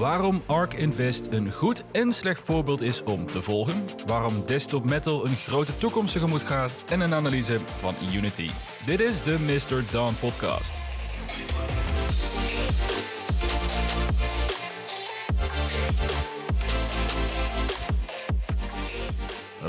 Waarom ARK Invest een goed en slecht voorbeeld is om te volgen. Waarom Desktop Metal een grote toekomst tegemoet gaat. En een analyse van Unity. Dit is de Mr. Dawn podcast.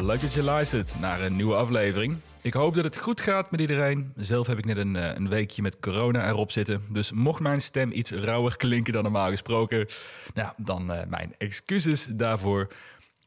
Leuk dat je luistert naar een nieuwe aflevering. Ik hoop dat het goed gaat met iedereen. Zelf heb ik net een, eh, een weekje met corona erop zitten. Dus mocht mijn stem iets rauwer klinken dan normaal gesproken, nou, dan uh, mijn excuses daarvoor.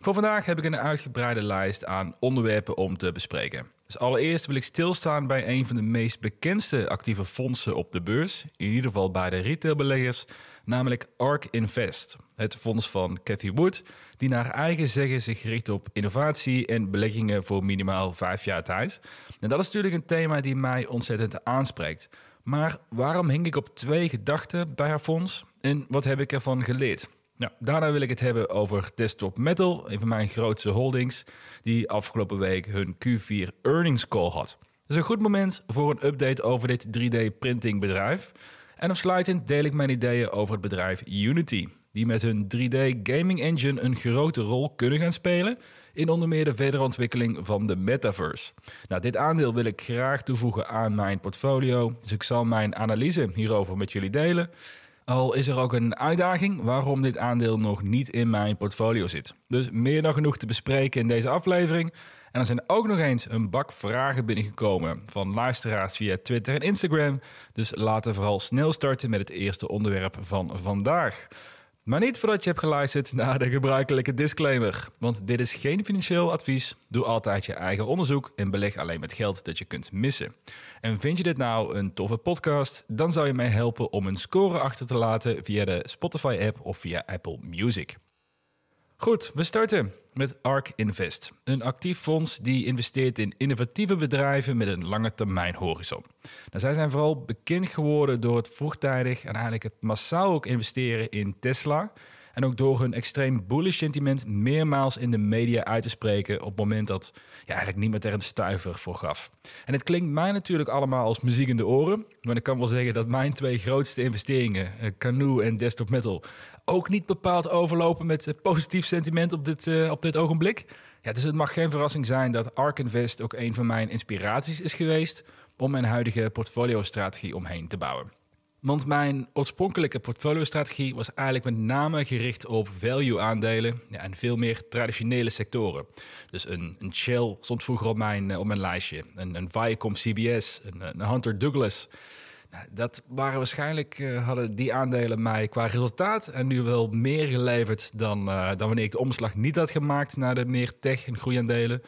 Voor vandaag heb ik een uitgebreide lijst aan onderwerpen om te bespreken. Dus allereerst wil ik stilstaan bij een van de meest bekendste actieve fondsen op de beurs. In ieder geval bij de retailbeleggers, namelijk ARK Invest. Het fonds van Cathy Wood, die naar eigen zeggen zich richt op innovatie en beleggingen voor minimaal vijf jaar tijd. En dat is natuurlijk een thema die mij ontzettend aanspreekt. Maar waarom hing ik op twee gedachten bij haar fonds en wat heb ik ervan geleerd? Nou, daarna wil ik het hebben over Desktop Metal, een van mijn grootste holdings, die afgelopen week hun Q4 earnings call had. Dus een goed moment voor een update over dit 3D-printing bedrijf. En afsluitend deel ik mijn ideeën over het bedrijf Unity, die met hun 3D gaming engine een grote rol kunnen gaan spelen in onder meer de verdere ontwikkeling van de metaverse. Nou, dit aandeel wil ik graag toevoegen aan mijn portfolio, dus ik zal mijn analyse hierover met jullie delen. Al is er ook een uitdaging waarom dit aandeel nog niet in mijn portfolio zit. Dus meer dan genoeg te bespreken in deze aflevering. En er zijn ook nog eens een bak vragen binnengekomen van luisteraars via Twitter en Instagram. Dus laten we vooral snel starten met het eerste onderwerp van vandaag. Maar niet voordat je hebt geluisterd naar de gebruikelijke disclaimer. Want dit is geen financieel advies. Doe altijd je eigen onderzoek en beleg alleen met geld dat je kunt missen. En vind je dit nou een toffe podcast? Dan zou je mij helpen om een score achter te laten via de Spotify-app of via Apple Music. Goed, we starten met ARK Invest. Een actief fonds die investeert in innovatieve bedrijven met een lange termijn horizon. Nou, zij zijn vooral bekend geworden door het vroegtijdig en eigenlijk het massaal ook investeren in Tesla. En ook door hun extreem bullish sentiment meermaals in de media uit te spreken op het moment dat ja, eigenlijk niemand er een stuiver voor gaf. En het klinkt mij natuurlijk allemaal als muziek in de oren. Maar ik kan wel zeggen dat mijn twee grootste investeringen, eh, Canoe en Desktop Metal, ook niet bepaald overlopen met eh, positief sentiment op dit, uh, op dit ogenblik. Ja, dus het mag geen verrassing zijn dat Ark Invest ook een van mijn inspiraties is geweest om mijn huidige portfolio-strategie omheen te bouwen. Want mijn oorspronkelijke portfolio-strategie was eigenlijk met name gericht op value-aandelen en veel meer traditionele sectoren. Dus een, een Shell stond vroeger op mijn, eh, op mijn lijstje, een, een Viacom CBS, een, Hunter Douglas. Nou, dat waren waarschijnlijk, uh, hadden die aandelen mij qua resultaat en nu wel meer geleverd dan, uh, dan wanneer ik de omslag niet had gemaakt naar de meer tech- en groeiaandelen.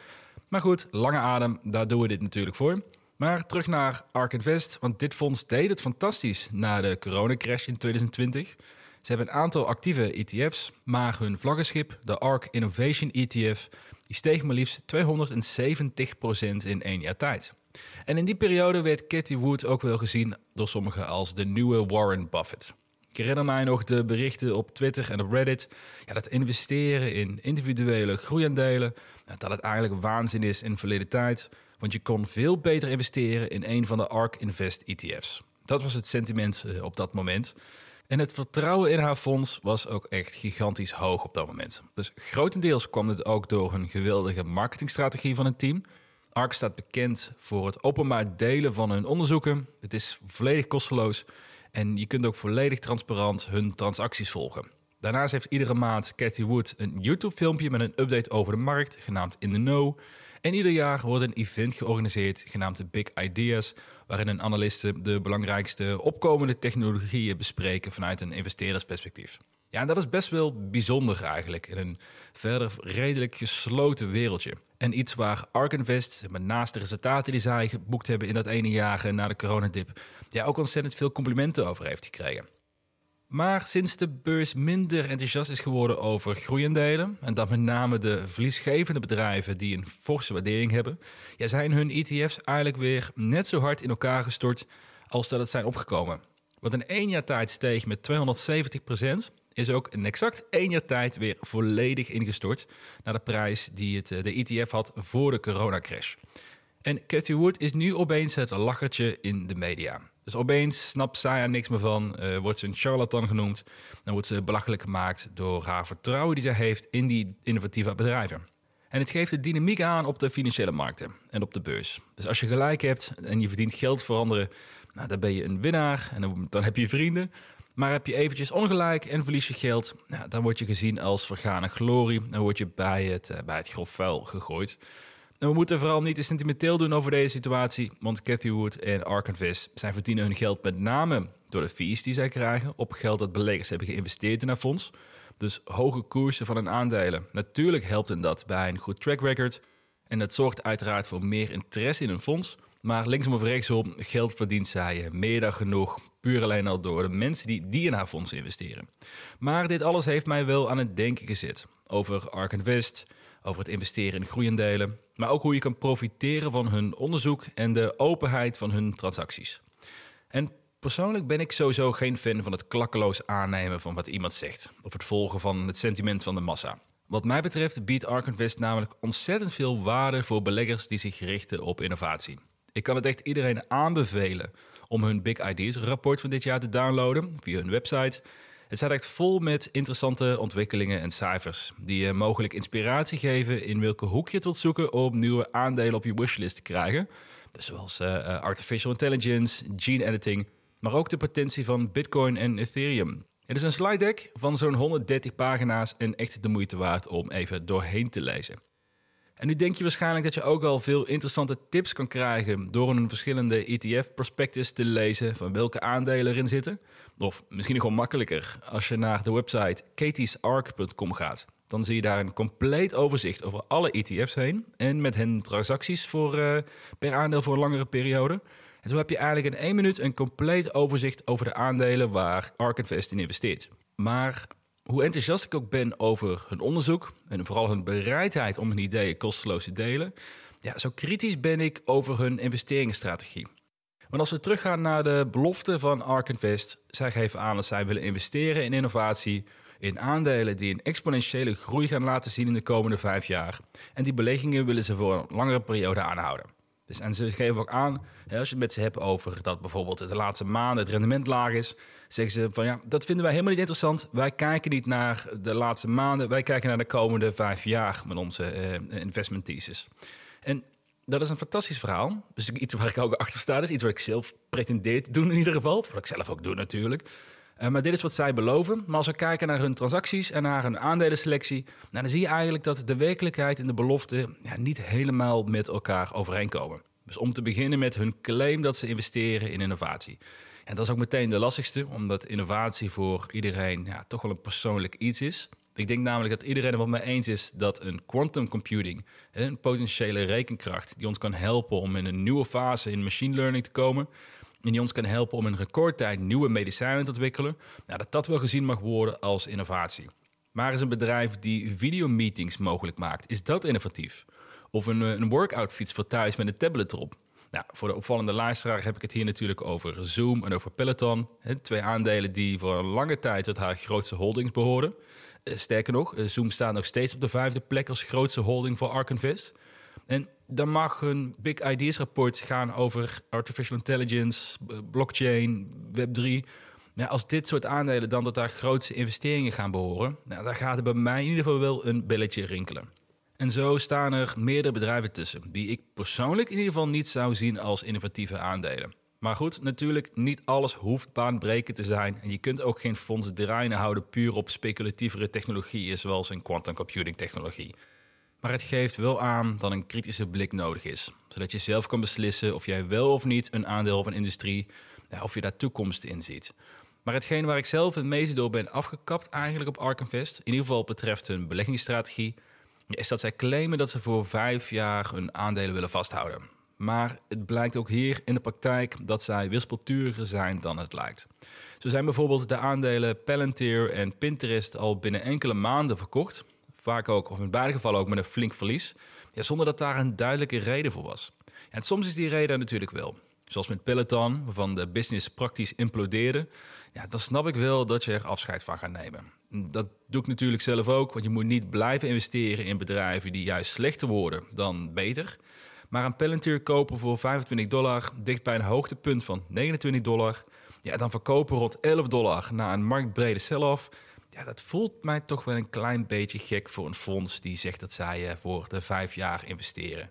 Maar goed, lange adem, daar doen we dit natuurlijk voor. Maar terug naar ARK Invest, want dit fonds deed het fantastisch na de coronacrash in 2020. Ze hebben een aantal actieve ETF's, maar hun vlaggenschip, de ARK Innovation ETF, steeg maar liefst 270% in één jaar tijd. En in die periode werd Cathy Wood ook wel gezien door sommigen als de nieuwe Warren Buffett. Ik herinner mij nog de berichten op Twitter en op Reddit. Ja, dat investeren in individuele groeiaandelen, dat het eigenlijk waanzin is in verleden tijd. Want je kon veel beter investeren in een van de ARK Invest ETF's. Dat was het sentiment eh, op dat moment. En het vertrouwen in haar fonds was ook echt gigantisch hoog op dat moment. Dus grotendeels kwam het ook door hun geweldige marketingstrategie van het team. ARK staat bekend voor het openbaar delen van hun onderzoeken. Het is volledig kosteloos en je kunt ook volledig transparant hun transacties volgen. Daarnaast heeft iedere maand Cathy Wood een YouTube-filmpje met een update over de markt, genaamd In the Know. En ieder jaar wordt een event georganiseerd genaamd Big Ideas, waarin analisten de belangrijkste opkomende technologieën bespreken vanuit een investeerdersperspectief. Ja, en dat is best wel bijzonder eigenlijk in een verder redelijk gesloten wereldje. En iets waar Ark Invest, met naast de resultaten die zij geboekt hebben in dat ene jaar na de coronadip, ja, ook ontzettend veel complimenten over heeft gekregen. Maar sinds de beurs minder enthousiast is geworden over groeiendelen, en dat met name de verliesgevende bedrijven die een forse waardering hebben, ja, zijn hun ETF's eigenlijk weer net zo hard in elkaar gestort als dat het zijn opgekomen. Want in één jaar tijd steeg met 270% is ook in exact één jaar tijd weer volledig ingestort naar de prijs die het, de ETF had voor de coronacrash. En Cathy Wood is nu opeens het lachertje in de media. Dus opeens snapt er niks meer van, uh, wordt ze een charlatan genoemd, dan wordt ze belachelijk gemaakt door haar vertrouwen die zij heeft in die innovatieve bedrijven. En het geeft de dynamiek aan op de financiële markten en op de beurs. Dus als je gelijk hebt en je verdient geld voor anderen, nou, dan ben je een winnaar en dan, dan heb je vrienden. Maar heb je eventjes ongelijk en verlies je geld, nou, dan word je gezien als vergane glorie en word je bij het, uh, bij het grof vuil gegooid. En we moeten vooral niet te sentimenteel doen over deze situatie, want Cathy Wood en Arkanvis zijn verdienen hun geld met name door de fees die zij krijgen op geld dat beleggers hebben geïnvesteerd in haar fonds. Dus hoge koersen van hun aandelen. Natuurlijk helpt dat bij een goed track record. En dat zorgt uiteraard voor meer interesse in een fonds. Maar linksom of rechtsom, geld verdient zij meer dan genoeg. Puur alleen al door de mensen die, die in haar fonds investeren. Maar dit alles heeft mij wel aan het denken gezet. Over Ark Invest, over het investeren in groeiendelen. Maar ook hoe je kan profiteren van hun onderzoek en de openheid van hun transacties. En Persoonlijk ben ik sowieso geen fan van het klakkeloos aannemen van wat iemand zegt, of het volgen van het sentiment van de massa. Wat mij betreft biedt Arkenvest namelijk ontzettend veel waarde voor beleggers die zich richten op innovatie. Ik kan het echt iedereen aanbevelen om hun Big Ideas rapport van dit jaar te downloaden via hun website. Het staat echt vol met interessante ontwikkelingen en cijfers die je mogelijk inspiratie geven in welke hoek je het wilt zoeken om nieuwe aandelen op je wishlist te krijgen. Dus zoals uh, artificial intelligence, gene editing maar ook de potentie van Bitcoin en Ethereum. Het is een slide deck van zo'n 130 pagina's en echt de moeite waard om even doorheen te lezen. En nu denk je waarschijnlijk dat je ook al veel interessante tips kan krijgen door een verschillende ETF-prospectus te lezen van welke aandelen erin zitten. Of misschien nog makkelijker, als je naar de website katiesark.com gaat. Dan zie je daar een compleet overzicht over alle ETF's heen en met hen transacties voor, uh, per aandeel voor een langere periode. En zo heb je eigenlijk in één minuut een compleet overzicht over de aandelen waar Ark Invest in investeert. Maar hoe enthousiast ik ook ben over hun onderzoek en vooral hun bereidheid om hun ideeën kosteloos te delen, ja, zo kritisch ben ik over hun investeringsstrategie. Want als we teruggaan naar de belofte van Ark Invest, zij geven aan dat zij willen investeren in innovatie, in aandelen die een exponentiële groei gaan laten zien in de komende vijf jaar. En die beleggingen willen ze voor een langere periode aanhouden. Dus, en ze geven ook aan, als je het met ze hebt over dat bijvoorbeeld de laatste maanden het rendement laag is, zeggen ze van ja, dat vinden wij helemaal niet interessant. Wij kijken niet naar de laatste maanden, wij kijken naar de komende vijf jaar met onze uh, investment thesis. En dat is een fantastisch verhaal. Dus iets waar ik ook achter sta, is iets wat ik zelf pretendeer te doen in ieder geval. Wat ik zelf ook doe natuurlijk. Uh, maar dit is wat zij beloven. Maar als we kijken naar hun transacties en naar hun aandelenselectie, nou, dan zie je eigenlijk dat de werkelijkheid en de belofte ja, niet helemaal met elkaar overeenkomen. Dus om te beginnen met hun claim dat ze investeren in innovatie. En dat is ook meteen de lastigste, omdat innovatie voor iedereen ja, toch wel een persoonlijk iets is. Ik denk namelijk dat iedereen het wel mee eens is dat een quantum computing, een potentiële rekenkracht, die ons kan helpen om in een nieuwe fase in machine learning te komen, en die ons kan helpen om in recordtijd nieuwe medicijnen te ontwikkelen, nou, dat dat wel gezien mag worden als innovatie. Maar is een bedrijf die videomeetings mogelijk maakt, is dat innovatief? Of een, eh, een workout fiets voor thuis met een tablet erop? Nou, voor de opvallende luisteraar heb ik het hier natuurlijk over Zoom en over Peloton. twee aandelen die voor een lange tijd tot haar grootste holdings behoorden. Eh, sterker nog, eh, Zoom staat nog steeds op de vijfde plek als grootste holding voor Ark Invest. En dan mag hun Big Ideas rapport gaan over artificial intelligence, blockchain, Web3. Ja, als dit soort aandelen dan tot daar grootste investeringen gaan behoren, nou, dan gaat er bij mij in ieder geval wel een belletje rinkelen. En zo staan er meerdere bedrijven tussen, die ik persoonlijk in ieder geval niet zou zien als innovatieve aandelen. Maar goed, natuurlijk, niet alles hoeft baanbrekend te zijn. En je kunt ook geen fondsen draaien houden puur op speculatievere technologieën, zoals een quantum computing technologie. Maar het geeft wel aan dat een kritische blik nodig is. Zodat je zelf kan beslissen of jij wel of niet een aandeel van industrie, of je daar toekomst in ziet. Maar hetgeen waar ik zelf het meeste door ben afgekapt eigenlijk op Arkenvest, in ieder geval betreft hun beleggingsstrategie, is dat zij claimen dat ze voor vijf jaar hun aandelen willen vasthouden. Maar het blijkt ook hier in de praktijk dat zij wispelturiger zijn dan het lijkt. Zo zijn bijvoorbeeld de aandelen Palantir en Pinterest al binnen enkele maanden verkocht vaak ook, of in beide gevallen ook met een flink verlies, ja, zonder dat daar een duidelijke reden voor was. En soms is die reden natuurlijk wel. Zoals met Peloton, waarvan de business praktisch implodeerde. Ja, dan snap ik wel dat je er afscheid van gaat nemen. Dat doe ik natuurlijk zelf ook, want je moet niet blijven investeren in bedrijven die juist slechter worden dan beter. Maar een Palantir kopen voor 25 dollar, dicht bij een hoogtepunt van 29 dollar. Ja, dan verkopen rond 11 dollar na een marktbrede sell-off. Ja, dat voelt mij toch wel een klein beetje gek voor een fonds die zegt dat zij eh, voor de vijf jaar investeren.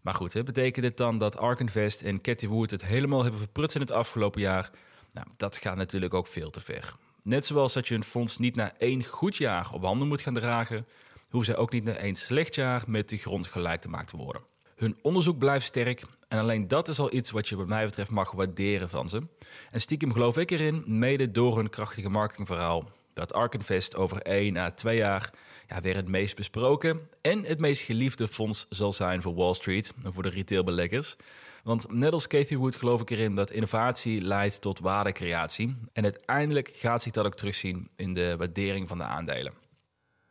Maar goed, hè, betekent dit dan dat Ark Invest en Cathy Wood het helemaal hebben verprutst in het afgelopen jaar? Nou, dat gaat natuurlijk ook veel te ver. Net zoals dat je een fonds niet na één goed jaar op handen moet gaan dragen, hoeven zij ook niet na één slecht jaar met de grond gelijk te maken te worden. Hun onderzoek blijft sterk en alleen dat is al iets wat je wat mij betreft mag waarderen van ze. En stiekem geloof ik erin, mede door hun krachtige marketingverhaal, dat Ark Invest over één à twee jaar ja, weer het meest besproken en het meest geliefde fonds zal zijn voor Wall Street en voor de retailbeleggers. Want net als Cathy Wood geloof ik erin dat innovatie leidt tot waardecreatie. En uiteindelijk gaat zich dat ook terugzien in de waardering van de aandelen.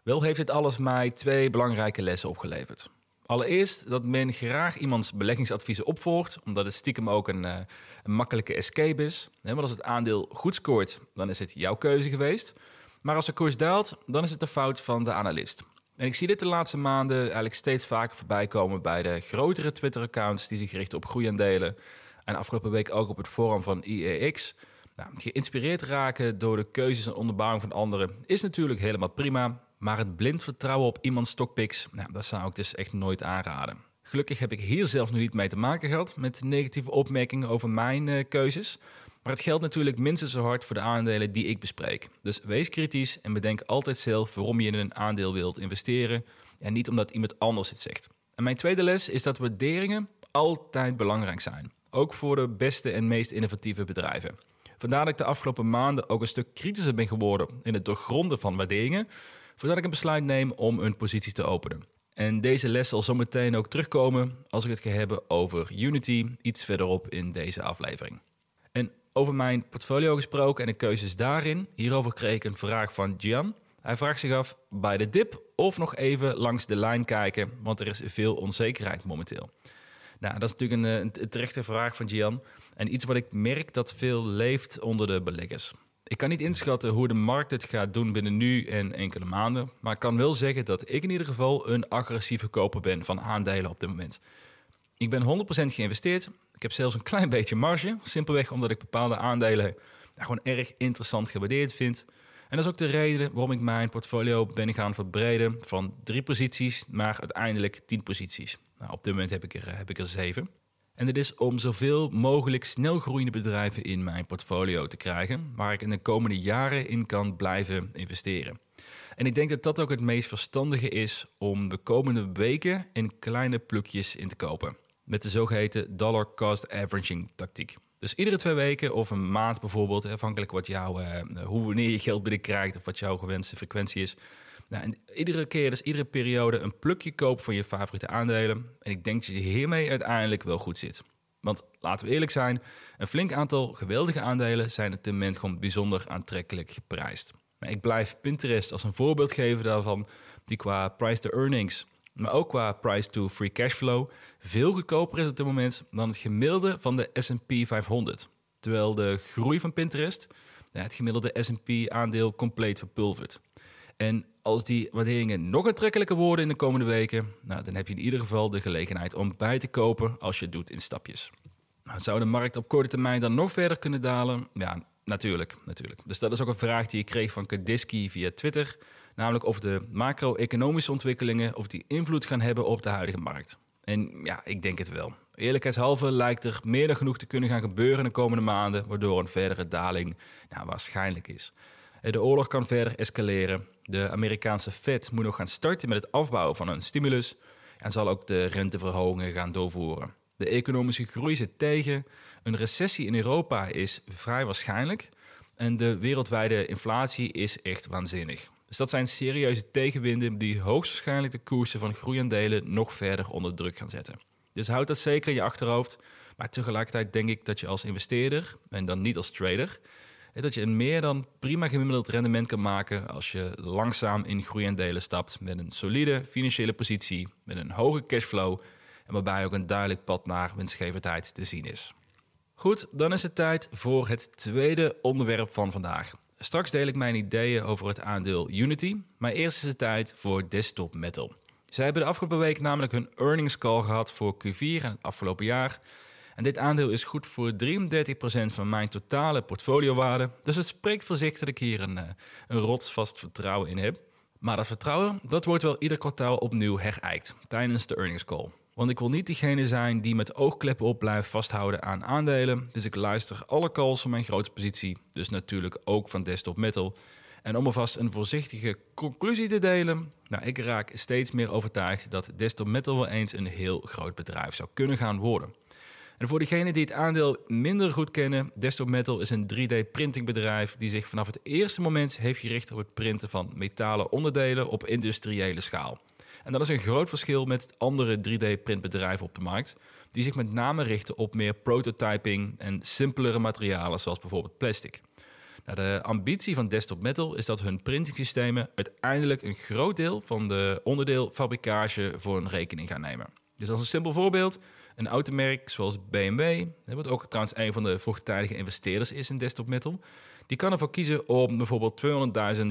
Wel heeft dit alles mij twee belangrijke lessen opgeleverd. Allereerst dat men graag iemands beleggingsadviezen opvolgt, omdat het stiekem ook een, uh, een makkelijke escape is. Want als het aandeel goed scoort, dan is het jouw keuze geweest. Maar als de koers daalt, dan is het de fout van de analist. En ik zie dit de laatste maanden eigenlijk steeds vaker voorbij komen bij de grotere Twitter-accounts die zich richten op groeiaandelen. En afgelopen week ook op het forum van IEX. Nou, geïnspireerd raken door de keuzes en onderbouwing van anderen is natuurlijk helemaal prima. Maar het blind vertrouwen op iemands stockpicks, nou, dat zou ik dus echt nooit aanraden. Gelukkig heb ik hier zelf nog niet mee te maken gehad met negatieve opmerkingen over mijn uh, keuzes. Maar het geldt natuurlijk minstens zo hard voor de aandelen die ik bespreek. Dus wees kritisch en bedenk altijd zelf waarom je in een aandeel wilt investeren en niet omdat iemand anders het zegt. En mijn tweede les is dat waarderingen altijd belangrijk zijn, ook voor de beste en meest innovatieve bedrijven. Vandaar dat ik de afgelopen maanden ook een stuk kritischer ben geworden in het doorgronden van waarderingen, voordat ik een besluit neem om een positie te openen. En deze les zal zometeen ook terugkomen als ik het ga hebben over Unity iets verderop in deze aflevering. Over mijn portfolio gesproken en de keuzes daarin. Hierover kreeg ik een vraag van Gian. Hij vraagt zich af bij de dip of nog even langs de lijn kijken, want er is veel onzekerheid momenteel. Nou, dat is natuurlijk een, een terechte vraag van Gian. En iets wat ik merk dat veel leeft onder de beleggers. Ik kan niet inschatten hoe de markt het gaat doen binnen nu en enkele maanden. Maar ik kan wel zeggen dat ik in ieder geval een agressieve koper ben van aandelen op dit moment. Ik ben 100% geïnvesteerd ik heb zelfs een klein beetje marge. Simpelweg omdat ik bepaalde aandelen gewoon erg interessant gewaardeerd vind. En dat is ook de reden waarom ik mijn portfolio ben gaan verbreden van drie posities naar uiteindelijk tien posities. Nou, op dit moment heb ik, er, heb ik er zeven. En dit is om zoveel mogelijk snel groeiende bedrijven in mijn portfolio te krijgen, waar ik in de komende jaren in kan blijven investeren. En ik denk dat dat ook het meest verstandige is om de komende weken in kleine plukjes in te kopen met de zogeheten dollar cost averaging tactiek. Dus iedere twee weken of een maand bijvoorbeeld, afhankelijk wat jouw, uh, hoe wanneer je geld binnenkrijgt of wat jouw gewenste frequentie is. Nou, en iedere keer, dus iedere periode, een plukje kopen van je favoriete aandelen. En ik denk dat je hiermee uiteindelijk wel goed zit. Want laten we eerlijk zijn, een flink aantal geweldige aandelen zijn op dit moment gewoon bijzonder aantrekkelijk geprijsd. Maar ik blijf Pinterest als een voorbeeld geven daarvan, die qua price to earnings maar ook qua price to free cash flow veel goedkoper is op dit moment dan het gemiddelde van de S&P 500. Terwijl de groei van Pinterest het gemiddelde S&P aandeel compleet verpulvert. En als die waarderingen nog aantrekkelijker worden in de komende weken, nou, dan heb je in ieder geval de gelegenheid om bij te kopen als je het doet in stapjes. Nou, zou de markt op korte termijn dan nog verder kunnen dalen? Ja, natuurlijk, natuurlijk. Dus dat is ook een vraag die ik kreeg van Kadiski via Twitter. Namelijk of de macro-economische ontwikkelingen of die invloed gaan hebben op de huidige markt. En ja, ik denk het wel. Eerlijkheidshalve lijkt er meer dan genoeg te kunnen gaan gebeuren de komende maanden, waardoor een verdere daling nou, waarschijnlijk is. De oorlog kan verder escaleren. De Amerikaanse Fed moet nog gaan starten met het afbouwen van een stimulus en zal ook de renteverhogingen gaan doorvoeren. De economische groei zit tegen. Een recessie in Europa is vrij waarschijnlijk. En de wereldwijde inflatie is echt waanzinnig. Dus dat zijn serieuze tegenwinden die hoogstwaarschijnlijk de koersen van groeiaandelen nog verder onder druk gaan zetten. Dus houd dat zeker in je achterhoofd. Maar tegelijkertijd denk ik dat je als investeerder, en dan niet als trader, dat je een meer dan prima gemiddeld rendement kan maken als je langzaam in groeiaandelen stapt met een solide financiële positie, met een hoge cashflow en waarbij ook een duidelijk pad naar winstgevendheid te zien is. Goed, dan is het tijd voor het tweede onderwerp van vandaag. Straks deel ik mijn ideeën over het aandeel Unity, maar eerst is het tijd voor Desktop Metal. Zij hebben de afgelopen week namelijk hun earnings call gehad voor Q4 en het afgelopen jaar. En dit aandeel is goed voor 33% van mijn totale portfoliowaarde. Dus het spreekt voor zich dat ik hier een, eh, een rotsvast vertrouwen in heb. Maar dat vertrouwen, dat wordt wel ieder kwartaal opnieuw herijkt tijdens de earnings call. Want ik wil niet diegene zijn die met oogkleppen op blijft vasthouden aan aandelen. Dus ik luister alle calls van mijn grootste positie, dus natuurlijk ook van Desktop Metal. En om alvast een voorzichtige conclusie te delen, nou, ik raak steeds meer overtuigd dat Desktop Metal wel eens een heel groot bedrijf zou kunnen gaan worden. En voor diegenen die het aandeel minder goed kennen, Desktop Metal is een 3D-printingbedrijf die zich vanaf het eerste moment heeft gericht op het printen van metalen onderdelen op industriële schaal. En dat is een groot verschil met andere 3D-printbedrijven op de markt, die zich met name richten op meer prototyping en simpelere materialen zoals bijvoorbeeld plastic. Nou, de ambitie van Desktop Metal is dat hun printingsystemen uiteindelijk een groot deel van de onderdeelfabrikage voor hun rekening gaan nemen. Dus als een simpel voorbeeld, een automerk zoals BMW, wat ook trouwens een van de vroegtijdige investeerders is in Desktop Metal, die kan ervoor kiezen om bijvoorbeeld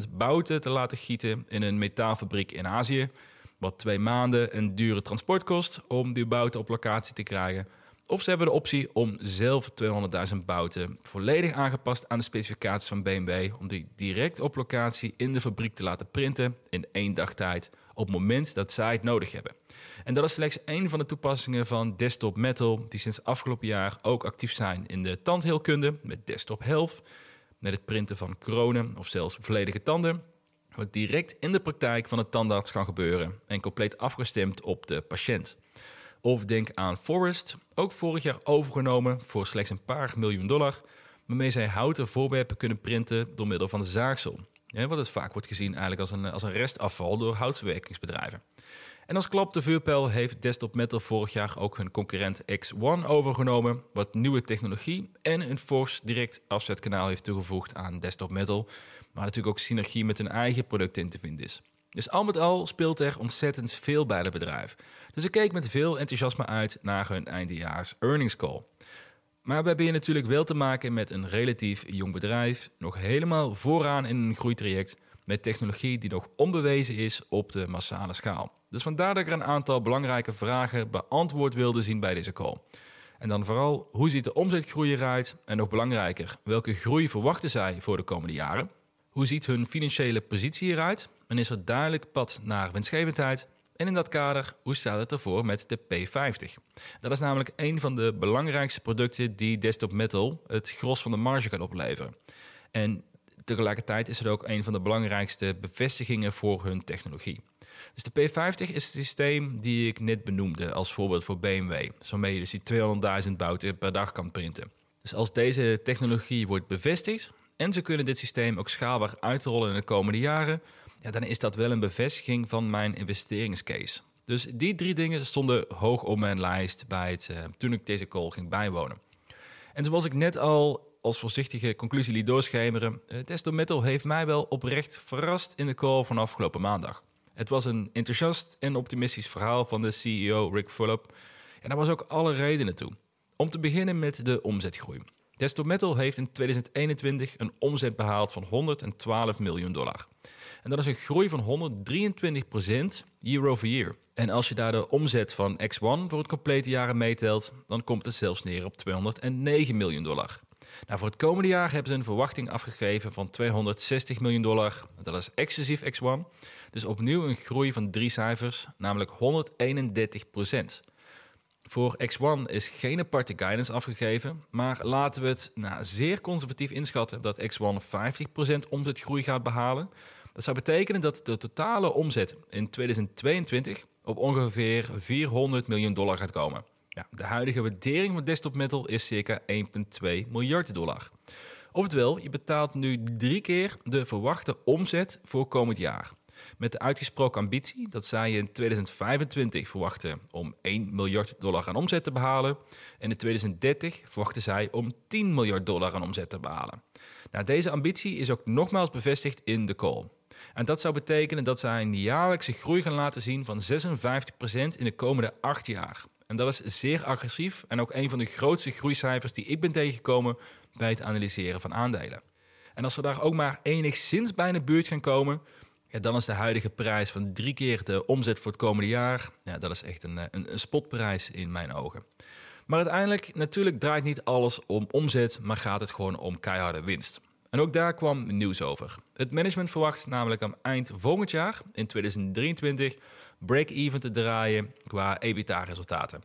200.000 bouten te laten gieten in een metaalfabriek in Azië, wat twee maanden een dure transport kost om die bouten op locatie te krijgen. Of ze hebben de optie om zelf 200.000 bouten volledig aangepast aan de specificaties van BMW, om die direct op locatie in de fabriek te laten printen in één dag tijd op het moment dat zij het nodig hebben. En dat is slechts één van de toepassingen van Desktop Metal, die sinds afgelopen jaar ook actief zijn in de tandheelkunde met Desktop Health, met het printen van kronen of zelfs volledige tanden, wat direct in de praktijk van de tandarts kan gebeuren en compleet afgestemd op de patiënt. Of denk aan Forest, ook vorig jaar overgenomen voor slechts een paar miljoen dollar, waarmee zij houten voorwerpen kunnen printen door middel van zaagsel. Ja, wat het vaak wordt gezien eigenlijk als een, als een restafval door houtverwerkingsbedrijven. En als klap de vuurpijl heeft Desktop Metal vorig jaar ook hun concurrent X1 overgenomen, wat nieuwe technologie en een fors direct afzetkanaal heeft toegevoegd aan Desktop Metal, maar natuurlijk ook synergie met hun eigen producten in te vinden is. Dus al met al speelt er ontzettend veel bij het bedrijf. Dus ik keek met veel enthousiasme uit naar hun eindejaars earnings call. Maar we hebben hier natuurlijk wel te maken met een relatief jong bedrijf, nog helemaal vooraan in een groeitraject, met technologie die nog onbewezen is op de massale schaal. Dus vandaar dat ik er een aantal belangrijke vragen beantwoord wilde zien bij deze call. En dan vooral, hoe ziet de omzetgroei eruit? En nog belangrijker, welke groei verwachten zij voor de komende jaren? Hoe ziet hun financiële positie eruit? En is er duidelijk pad naar winstgevendheid? En in dat kader, hoe staat het ervoor met de P50? Dat is namelijk een van de belangrijkste producten die Desktop Metal het gros van de marge kan opleveren. En tegelijkertijd is het ook een van de belangrijkste bevestigingen voor hun technologie. Dus de P50 is het systeem die ik net benoemde als voorbeeld voor BMW, waarmee je dus die 200.000 bouten per dag kan printen. Dus als deze technologie wordt bevestigd en ze kunnen dit systeem ook schaalbaar uitrollen in de komende jaren, ja, dan is dat wel een bevestiging van mijn investeringscase. Dus die drie dingen stonden hoog op mijn lijst bij het, uh, toen ik deze call ging bijwonen. En zoals ik net al als voorzichtige conclusie liet doorschemeren, uh, Testo Metal heeft mij wel oprecht verrast in de call van afgelopen maandag. Het was een enthousiast en optimistisch verhaal van de CEO Rick Fulop. En daar was ook alle redenen toe. Om te beginnen met de omzetgroei. Desktop Metal heeft in 2021 een omzet behaald van 112 miljoen dollar. En dat is een groei van 123% year over year. En als je daar de omzet van X1 voor het complete jaar meetelt, dan komt het zelfs neer op 209 miljoen dollar. Nou, voor het komende jaar hebben ze een verwachting afgegeven van 260 miljoen dollar. Dat is exclusief X1. Dus opnieuw een groei van drie cijfers, namelijk 131 Voor X1 is geen aparte guidance afgegeven, maar laten we het nou, zeer conservatief inschatten dat X1 50% omzetgroei gaat behalen. Dat zou betekenen dat de totale omzet in 2022 op ongeveer 400 miljoen dollar gaat komen. Ja, de huidige waardering van Desktop Metal is circa 1,2 miljard dollar. Oftewel, je betaalt nu drie keer de verwachte omzet voor komend jaar. Met de uitgesproken ambitie dat zij in 2025 verwachten om 1 miljard dollar aan omzet te behalen. En in 2030 verwachten zij om 10 miljard dollar aan omzet te behalen. Nou, deze ambitie is ook nogmaals bevestigd in de call. En dat zou betekenen dat zij een jaarlijkse groei gaan laten zien van 56% in de komende acht jaar. En dat is zeer agressief en ook een van de grootste groeicijfers die ik ben tegengekomen bij het analyseren van aandelen. En als we daar ook maar enigszins bij in de buurt gaan komen, Ja, dan is de huidige prijs van drie keer de omzet voor het komende jaar. Ja, dat is echt een, eh, een, een spotprijs in mijn ogen. Maar uiteindelijk, natuurlijk draait niet alles om omzet, maar gaat het gewoon om keiharde winst. En ook daar kwam nieuws over. Het management verwacht namelijk aan eind volgend jaar, in 2023, break-even te draaien qua EBITDA-resultaten.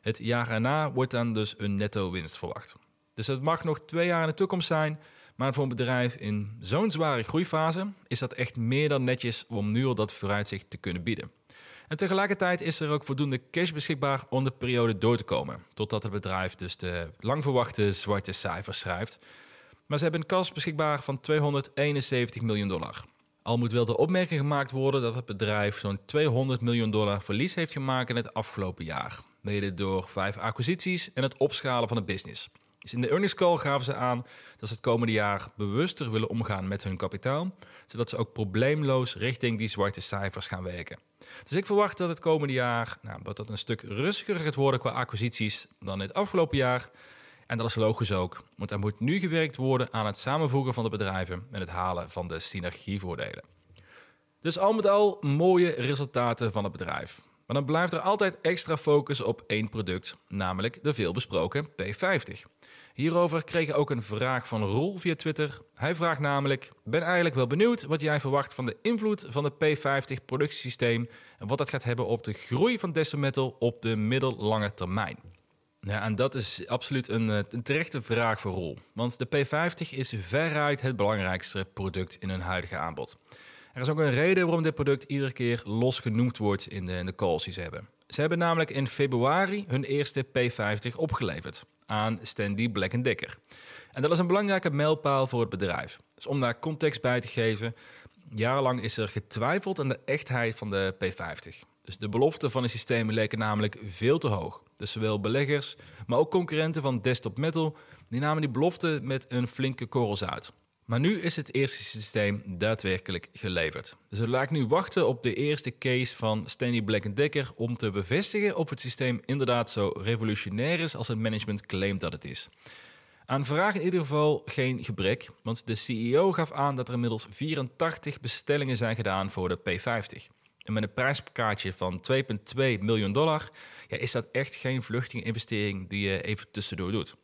Het jaar erna wordt dan dus een netto winst verwacht. Dus het mag nog twee jaar in de toekomst zijn, maar voor een bedrijf in zo'n zware groeifase is dat echt meer dan netjes om nu al dat vooruitzicht te kunnen bieden. En tegelijkertijd is er ook voldoende cash beschikbaar om de periode door te komen, totdat het bedrijf dus de lang verwachte zwarte cijfers schrijft. Maar ze hebben een kas beschikbaar van 271 miljoen dollar. Al moet wel de opmerking gemaakt worden dat het bedrijf zo'n 200 miljoen dollar verlies heeft gemaakt in het afgelopen jaar. Mede door vijf acquisities en het opschalen van de business. In de earnings call gaven ze aan dat ze het komende jaar bewuster willen omgaan met hun kapitaal, zodat ze ook probleemloos richting die zwarte cijfers gaan werken. Dus ik verwacht dat het komende jaar nou, dat een stuk rustiger gaat worden qua acquisities dan het afgelopen jaar. En dat is logisch ook, want er moet nu gewerkt worden aan het samenvoegen van de bedrijven en het halen van de synergievoordelen. Dus al met al mooie resultaten van het bedrijf. Maar dan blijft er altijd extra focus op één product, namelijk de veelbesproken P50. Hierover kreeg ik ook een vraag van Roel via Twitter. Hij vraagt namelijk: Ben eigenlijk wel benieuwd wat jij verwacht van de invloed van de P50 productiesysteem en wat dat gaat hebben op de groei van Desktop Metal op de middellange termijn. Ja, en dat is absoluut een, eh, een terechte vraag voor Roel. Want de P50 is veruit het belangrijkste product in hun huidige aanbod. Er is ook een reden waarom dit product iedere keer los genoemd wordt in de, in de calls die ze hebben. Ze hebben namelijk in februari hun eerste P50 opgeleverd aan Standy Black Decker. En dat is een belangrijke mijlpaal voor het bedrijf. Dus om daar context bij te geven, jarenlang is er getwijfeld aan de echtheid van de P50. Dus de beloften van het systeem leken namelijk veel te hoog. Dus zowel beleggers, maar ook concurrenten van Desktop Metal, die namen die beloften met een flinke korrels uit. Maar nu is het eerste systeem daadwerkelijk geleverd. Dus lijkt nu wachten op de eerste case van Stanley Black Decker om te bevestigen of het systeem inderdaad zo revolutionair is als het management claimt dat het is. Aan vragen in ieder geval geen gebrek, want de CEO gaf aan dat er inmiddels 84 bestellingen zijn gedaan voor de P50. En met een prijskaartje van 2,2 miljoen dollar ja, is dat echt geen vluchtige investering die je even tussendoor doet.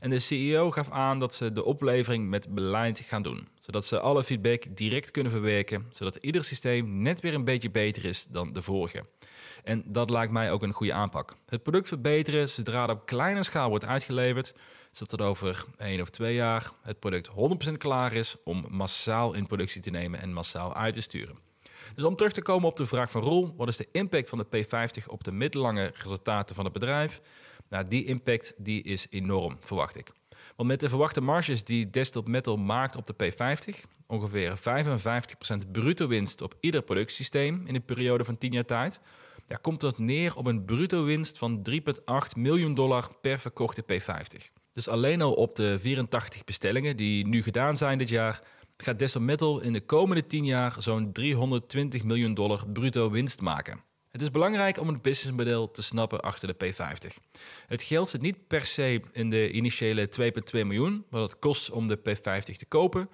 En de CEO gaf aan dat ze de oplevering met beleid gaan doen, zodat ze alle feedback direct kunnen verwerken, zodat ieder systeem net weer een beetje beter is dan de vorige. En dat lijkt mij ook een goede aanpak. Het product verbeteren zodra het op kleine schaal wordt uitgeleverd, zodat er over één of twee jaar het product 100% klaar is om massaal in productie te nemen en massaal uit te sturen. Dus om terug te komen op de vraag van Roel, wat is de impact van de P50 op de middellange resultaten van het bedrijf? Nou, die impact die is enorm, verwacht ik. Want met de verwachte marges die Desktop Metal maakt op de P50, ongeveer 55% bruto winst op ieder productsysteem in een periode van 10 jaar tijd, ja, komt dat neer op een bruto winst van 3,8 miljoen dollar per verkochte P50. Dus alleen al op de 84 bestellingen die nu gedaan zijn dit jaar, gaat Desktop Metal in de komende 10 jaar zo'n 320 miljoen dollar bruto winst maken. Het is belangrijk om het businessmodel te snappen achter de P50. Het geld zit niet per se in de initiële 2,2 miljoen, wat het kost om de P50 te kopen,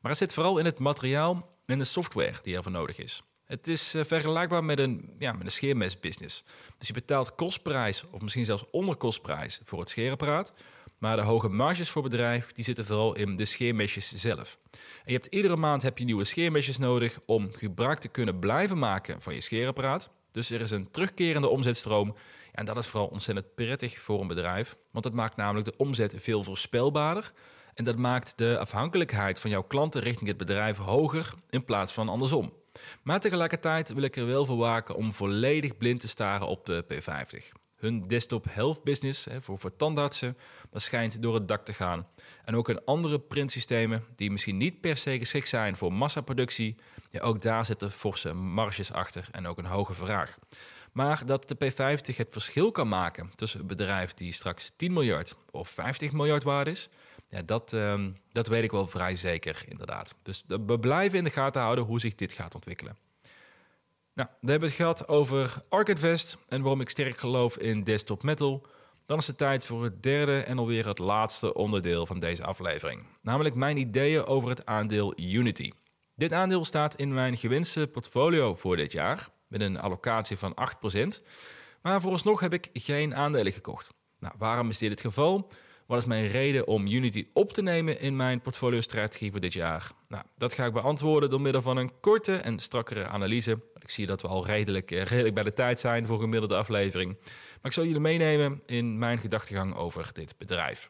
maar het zit vooral in het materiaal en de software die ervoor nodig is. Het is uh, vergelijkbaar met een, ja, met een scheermesbusiness. Dus je betaalt kostprijs of misschien zelfs onderkostprijs voor het scheerapparaat. Maar de hoge marges voor bedrijf die zitten vooral in de scheermesjes zelf. En je hebt iedere maand heb je nieuwe scheermesjes nodig om gebruik te kunnen blijven maken van je scheerapparaat. Dus er is een terugkerende omzetstroom. En dat is vooral ontzettend prettig voor een bedrijf. Want dat maakt namelijk de omzet veel voorspelbaarder. En dat maakt de afhankelijkheid van jouw klanten richting het bedrijf hoger in plaats van andersom. Maar tegelijkertijd wil ik er wel voor waken om volledig blind te staren op de P50. Hun desktop health business voor, voor tandartsen, dat schijnt door het dak te gaan. En ook in andere printsystemen die misschien niet per se geschikt zijn voor massaproductie. Ja, ook daar zitten forse marges achter en ook een hoge vraag. Maar dat de P50 het verschil kan maken tussen een bedrijf die straks 10 miljard of 50 miljard waard is, ja, dat, ehm, dat weet ik wel vrij zeker, inderdaad. Dus we blijven in de gaten houden hoe zich dit gaat ontwikkelen. Nou, we hebben het gehad over Arcadvest en waarom ik sterk geloof in desktop metal. Dan is het tijd voor het derde en alweer het laatste onderdeel van deze aflevering. Namelijk mijn ideeën over het aandeel Unity. Dit aandeel staat in mijn gewenste portfolio voor dit jaar, met een allocatie van 8%. Maar vooralsnog heb ik geen aandelen gekocht. Nou, waarom is dit het geval? Wat is mijn reden om Unity op te nemen in mijn portfolio-strategie voor dit jaar? Nou, dat ga ik beantwoorden door middel van een korte en strakkere analyse. Ik zie dat we al redelijk, eh, redelijk bij de tijd zijn voor een gemiddelde aflevering. Maar ik zal jullie meenemen in mijn gedachtegang over dit bedrijf.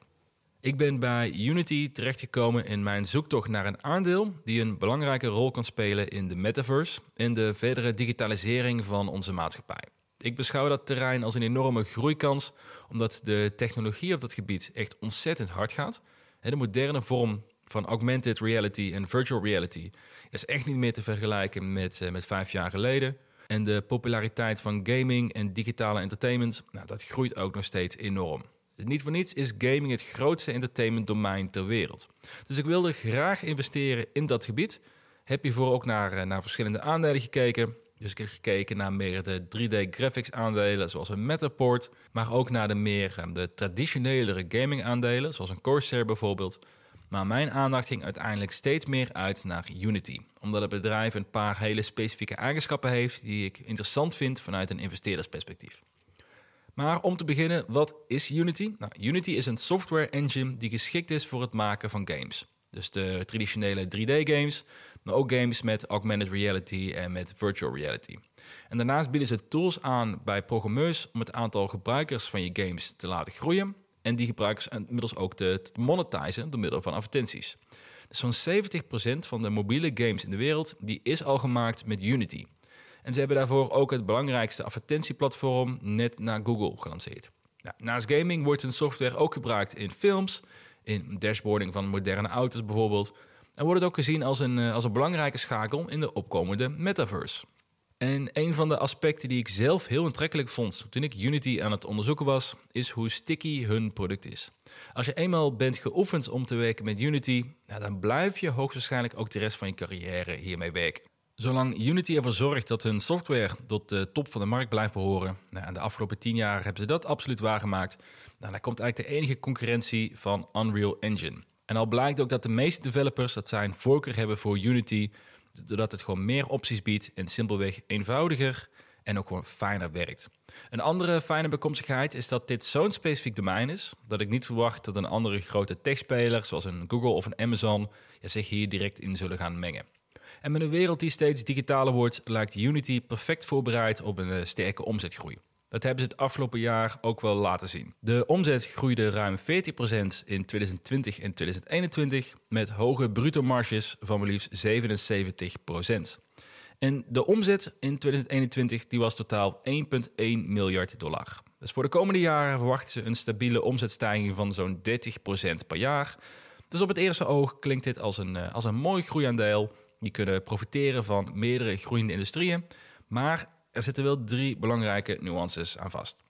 Ik ben bij Unity terechtgekomen in mijn zoektocht naar een aandeel die een belangrijke rol kan spelen in de metaverse en de verdere digitalisering van onze maatschappij. Ik beschouw dat terrein als een enorme groeikans, omdat de technologie op dat gebied echt ontzettend hard gaat. De moderne vorm van augmented reality en virtual reality is echt niet meer te vergelijken met, eh, met vijf jaar geleden. En de populariteit van gaming en digitale entertainment, nou, dat groeit ook nog steeds enorm. Niet voor niets is gaming het grootste entertainment domein ter wereld. Dus ik wilde graag investeren in dat gebied. Heb hiervoor ook naar, eh, naar verschillende aandelen gekeken. Dus ik heb gekeken naar meer de 3D graphics aandelen, zoals een Matterport. Maar ook naar de meer eh, de traditionelere gaming aandelen, zoals een Corsair bijvoorbeeld. Maar mijn aandacht ging uiteindelijk steeds meer uit naar Unity. Omdat het bedrijf een paar hele specifieke eigenschappen heeft die ik interessant vind vanuit een investeerdersperspectief. Maar om te beginnen, wat is Unity? Nou, Unity is een software engine die geschikt is voor het maken van games. Dus de traditionele 3D-games, maar ook games met augmented reality en met virtual reality. En daarnaast bieden ze tools aan bij programmeurs om het aantal gebruikers van je games te laten groeien en die gebruikers inmiddels ook te, monetizen door middel van advertenties. Dus zo'n 70% van de mobiele games in de wereld die is al gemaakt met Unity. En ze hebben daarvoor ook het belangrijkste advertentieplatform net naar Google gelanceerd. Nou, naast gaming wordt hun software ook gebruikt in films, in dashboarding van moderne auto's bijvoorbeeld. En wordt het ook gezien als een, eh, als een belangrijke schakel in de opkomende metaverse. En een van de aspecten die ik zelf heel aantrekkelijk vond toen ik Unity aan het onderzoeken was, is hoe sticky hun product is. Als je eenmaal bent geoefend om te werken met Unity, nou, dan blijf je hoogstwaarschijnlijk ook de rest van je carrière hiermee werken. Zolang Unity ervoor zorgt dat hun software tot de top van de markt blijft behoren, nou, en de afgelopen tien jaar hebben ze dat absoluut waargemaakt, nou, dan komt eigenlijk de enige concurrentie van Unreal Engine. En al blijkt ook dat de meeste developers dat zijn voorkeur hebben voor Unity, doordat het gewoon meer opties biedt en simpelweg eenvoudiger en ook gewoon fijner werkt. Een andere fijne bekomstigheid is dat dit zo'n specifiek domein is, dat ik niet verwacht dat een andere grote techspeler, zoals een Google of een Amazon, ja, zich hier direct in zullen gaan mengen. En met een wereld die steeds digitaler wordt, lijkt Unity perfect voorbereid op een eh, sterke omzetgroei. Dat hebben ze het afgelopen jaar ook wel laten zien. De omzet groeide ruim 40% in 2020 en 2021 met hoge bruto marges van maar liefst 77%. En de omzet in 2021 die was totaal 1,1 miljard dollar. Dus voor de komende jaren verwachten ze een stabiele omzetstijging van zo'n 30% per jaar. Dus op het eerste oog klinkt dit als een, eh, als een mooi groeiaandeel die kunnen profiteren van meerdere groeiende industrieën. Maar er zitten wel drie belangrijke nuances aan vast.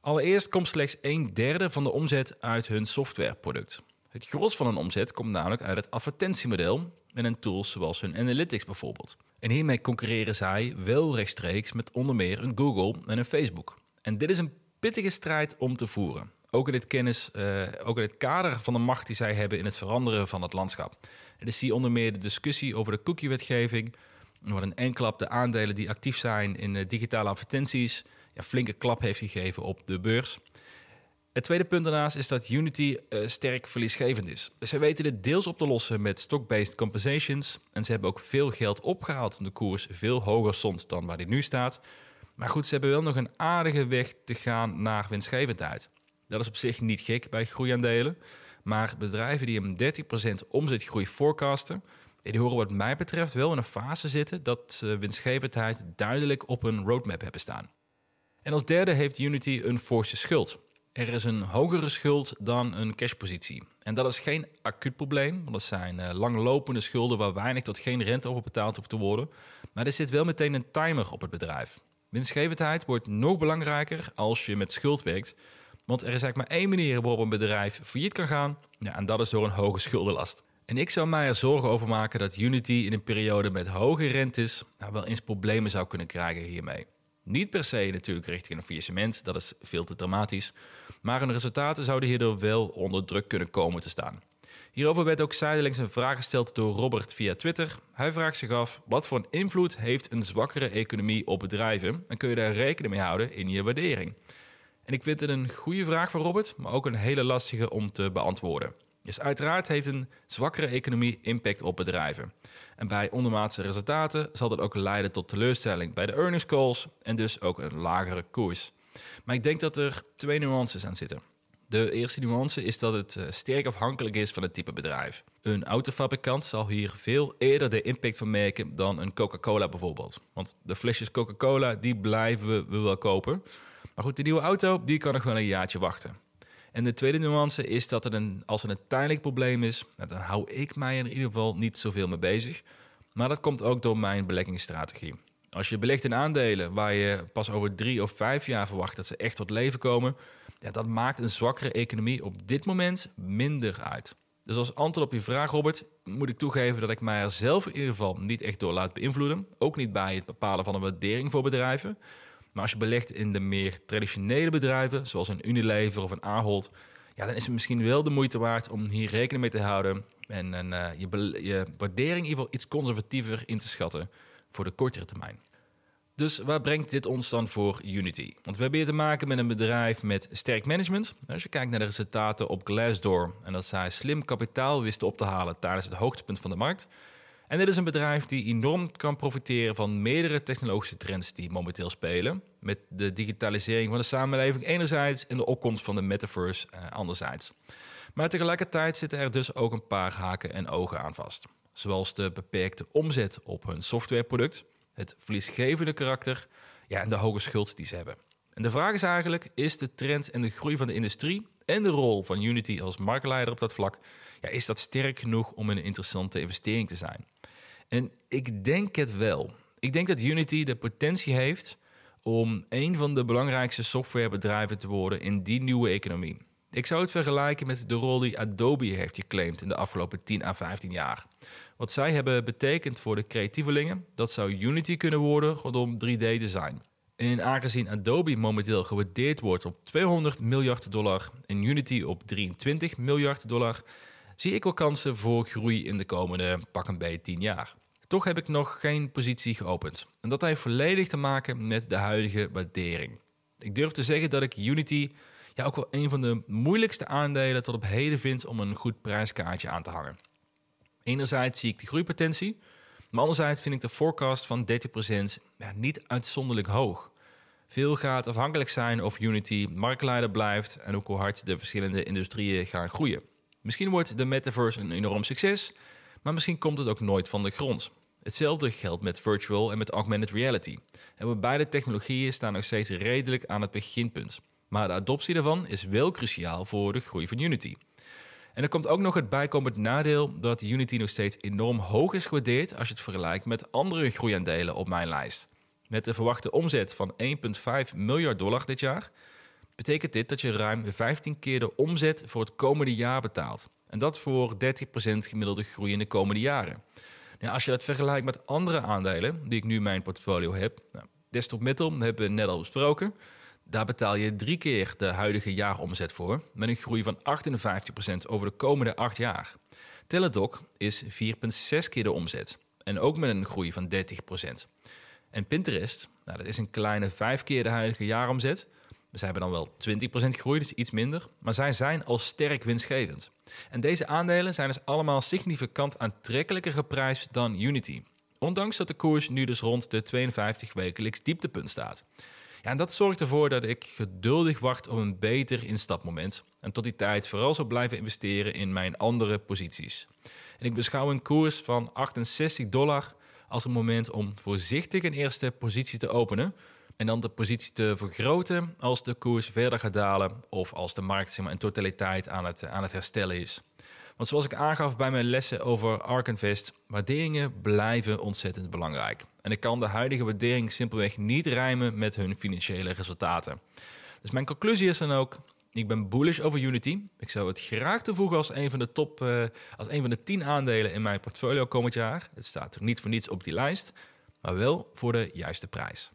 Allereerst komt slechts een derde van de omzet uit hun softwareproduct. Het gros van hun omzet komt namelijk uit het advertentiemodel en een tools zoals hun analytics bijvoorbeeld. En hiermee concurreren zij wel rechtstreeks met onder meer een Google en een Facebook. En dit is een pittige strijd om te voeren. Ook in het kennis, uh, ook kader van de macht die zij hebben in het veranderen van het landschap. Er is hier onder meer de discussie over de cookie-wetgeving. Wat een enkelap de aandelen die actief zijn in uh, digitale advertenties ja, flinke klap heeft gegeven op de beurs. Het tweede punt daarnaast is dat Unity uh, sterk verliesgevend is. Ze weten dit deels op te lossen met stock-based compensations. En ze hebben ook veel geld opgehaald de koers veel hoger stond dan waar die nu staat. Maar goed, ze hebben wel nog een aardige weg te gaan naar winstgevendheid. Dat is op zich niet gek bij groeiaandelen. Maar bedrijven die een 30% omzetgroei forecasten, die horen wat mij betreft wel in een fase zitten dat winstgevendheid duidelijk op een roadmap hebben staan. En als derde heeft Unity een forse schuld. Er is een hogere schuld dan een cashpositie. En dat is geen acuut probleem, want dat zijn uh, langlopende schulden waar weinig tot geen rente over betaald hoeft te worden. Maar er zit wel meteen een timer op het bedrijf. Winstgevendheid wordt nog belangrijker als je met schuld werkt, want er is eigenlijk maar één manier waarop een bedrijf failliet kan gaan, ja, en dat is door een hoge schuldenlast. En ik zou mij er zorgen over maken dat Unity in een periode met hoge rentes nou, wel eens problemen zou kunnen krijgen hiermee. Niet per se natuurlijk richting een faillissement, dat is veel te dramatisch. Maar hun resultaten zouden hierdoor wel onder druk kunnen komen te staan. Hierover werd ook zijdelings een vraag gesteld door Robert via Twitter. Hij vraagt zich af: wat voor een invloed heeft een zwakkere economie op bedrijven en kun je daar rekening mee houden in je waardering? En ik vind het een goede vraag van Robert, maar ook een hele lastige om te beantwoorden. Dus uiteraard heeft een zwakkere economie impact op bedrijven. En bij ondermaatse resultaten zal dat ook leiden tot teleurstelling bij de earnings calls en dus ook een lagere koers. Maar ik denk dat er twee nuances aan zitten. De eerste nuance is dat het eh, sterk afhankelijk is van het type bedrijf. Een autofabrikant zal hier veel eerder de impact van merken dan een Coca-Cola bijvoorbeeld. Want de flesjes Coca-Cola die blijven we wel kopen. Maar goed, de nieuwe auto die kan nog wel een jaartje wachten. En de tweede nuance is dat het een, als er een tijdelijk probleem is, nou, dan hou ik mij er in ieder geval niet zoveel mee bezig. Maar dat komt ook door mijn beleggingsstrategie. Als je belegt in aandelen waar je pas over drie of vijf jaar verwacht dat ze echt tot leven komen, ja, dat maakt een zwakkere economie op dit moment minder uit. Dus als antwoord op je vraag, Robert, moet ik toegeven dat ik mij er zelf in ieder geval niet echt door laat beïnvloeden. Ook niet bij het bepalen van een waardering voor bedrijven. Maar als je belegt in de meer traditionele bedrijven, zoals een Unilever of een Ahold, ja, dan is het misschien wel de moeite waard om hier rekening mee te houden en, uh, je, je waardering in ieder geval iets conservatiever in te schatten voor de kortere termijn. Dus waar brengt dit ons dan voor Unity? Want we hebben hier te maken met een bedrijf met sterk management. Als je kijkt naar de resultaten op Glassdoor en dat zij slim kapitaal wisten op te halen tijdens het hoogtepunt van de markt. En dit is een bedrijf die enorm kan profiteren van meerdere technologische trends die momenteel spelen. Met de digitalisering van de samenleving enerzijds en de opkomst van de metaverse uh, anderzijds. Maar tegelijkertijd zitten er dus ook een paar haken en ogen aan vast. Zoals de beperkte omzet op hun softwareproduct het verliesgevende karakter ja, en de hoge schuld die ze hebben. En de vraag is eigenlijk, is de trend en de groei van de industrie en de rol van Unity als marktleider op dat vlak, ja, is dat sterk genoeg om een interessante investering te zijn? En ik denk het wel. Ik denk dat Unity de potentie heeft om een van de belangrijkste softwarebedrijven te worden in die nieuwe economie. Ik zou het vergelijken met de rol die Adobe heeft geclaimd in de afgelopen 10 à 15 jaar. Wat zij hebben betekend voor de creatievelingen, dat zou Unity kunnen worden rondom 3D-design. En aangezien Adobe momenteel gewaardeerd wordt op 200 miljard dollar en Unity op 23 miljard dollar, zie ik wel kansen voor groei in de komende pak een beetje 10 jaar. Toch heb ik nog geen positie geopend. En dat heeft volledig te maken met de huidige waardering. Ik durf te zeggen dat ik Unity ja, ook wel een van de moeilijkste aandelen tot op heden vind om een goed prijskaartje aan te hangen. Enerzijds zie ik de groeipotentie, maar anderzijds vind ik de forecast van 30% ja, niet uitzonderlijk hoog. Veel gaat afhankelijk zijn of Unity marktleider blijft en ook hoe hard de verschillende industrieën gaan groeien. Misschien wordt de metaverse een enorm succes, maar misschien komt het ook nooit van de grond. Hetzelfde geldt met virtual en met augmented reality. En beide technologieën staan nog steeds redelijk aan het beginpunt. Maar de adoptie daarvan is wel cruciaal voor de groei van Unity. En er komt ook nog het bijkomend nadeel dat Unity nog steeds enorm hoog is gewaardeerd als je het vergelijkt met andere groeiaandelen op mijn lijst. Met de verwachte omzet van 1,5 miljard dollar dit jaar, betekent dit dat je ruim 15 keer de omzet voor het komende jaar betaalt. En dat voor 30% gemiddelde groei in de komende jaren. Nou, als je dat vergelijkt met andere aandelen die ik nu in mijn portfolio heb, nou, Desktop Metal hebben we net al besproken. Daar betaal je drie keer de huidige jaaromzet voor, met een groei van 58% over de komende acht jaar. Teladoc is 4,6 keer de omzet en ook met een groei van 30%. En Pinterest, nou, dat is een kleine 5 keer de huidige jaaromzet. Ze hebben dan wel 20% groei, dus iets minder. Maar zij zijn al sterk winstgevend. En deze aandelen zijn dus allemaal significant aantrekkelijker geprijsd dan Unity. Ondanks dat de koers nu dus rond de 52 wekelijks dieptepunt staat. Ja, en dat zorgt ervoor dat ik geduldig wacht op een beter instapmoment. En tot die tijd vooral zal blijven investeren in mijn andere posities. En ik beschouw een koers van 68 dollar als een moment om voorzichtig een eerste positie te openen. En dan de positie te vergroten als de koers verder gaat dalen of als de markt zeg maar, in totaliteit aan het, aan het herstellen is. Want zoals ik aangaf bij mijn lessen over Ark Invest, waarderingen blijven ontzettend belangrijk. En ik kan de huidige waardering simpelweg niet rijmen met hun financiële resultaten. Dus mijn conclusie is dan ook, ik ben bullish over Unity. Ik zou het graag toevoegen als een van de top, uh, als een van de 10 aandelen in mijn portfolio komend jaar. Het staat er niet voor niets op die lijst, maar wel voor de juiste prijs.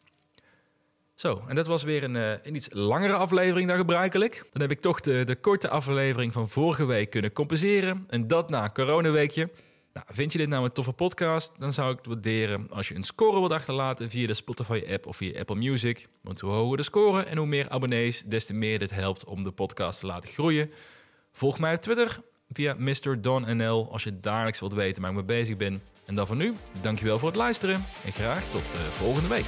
Zo, en dat was weer een, uh, een iets langere aflevering dan gebruikelijk. Dan heb ik toch de, de korte aflevering van vorige week kunnen compenseren. En dat na coronaweekje. Nou, vind je dit nou een toffe podcast? Dan zou ik het waarderen als je een score wilt achterlaten via de Spotify-app of via Apple Music. Want hoe hoger de score en hoe meer abonnees, des te meer dit helpt om de podcast te laten groeien. Volg mij op Twitter via MrDonNL als je dagelijks wilt weten waar ik mee bezig ben. En dan voor nu, dankjewel voor het luisteren en graag tot uh, volgende week.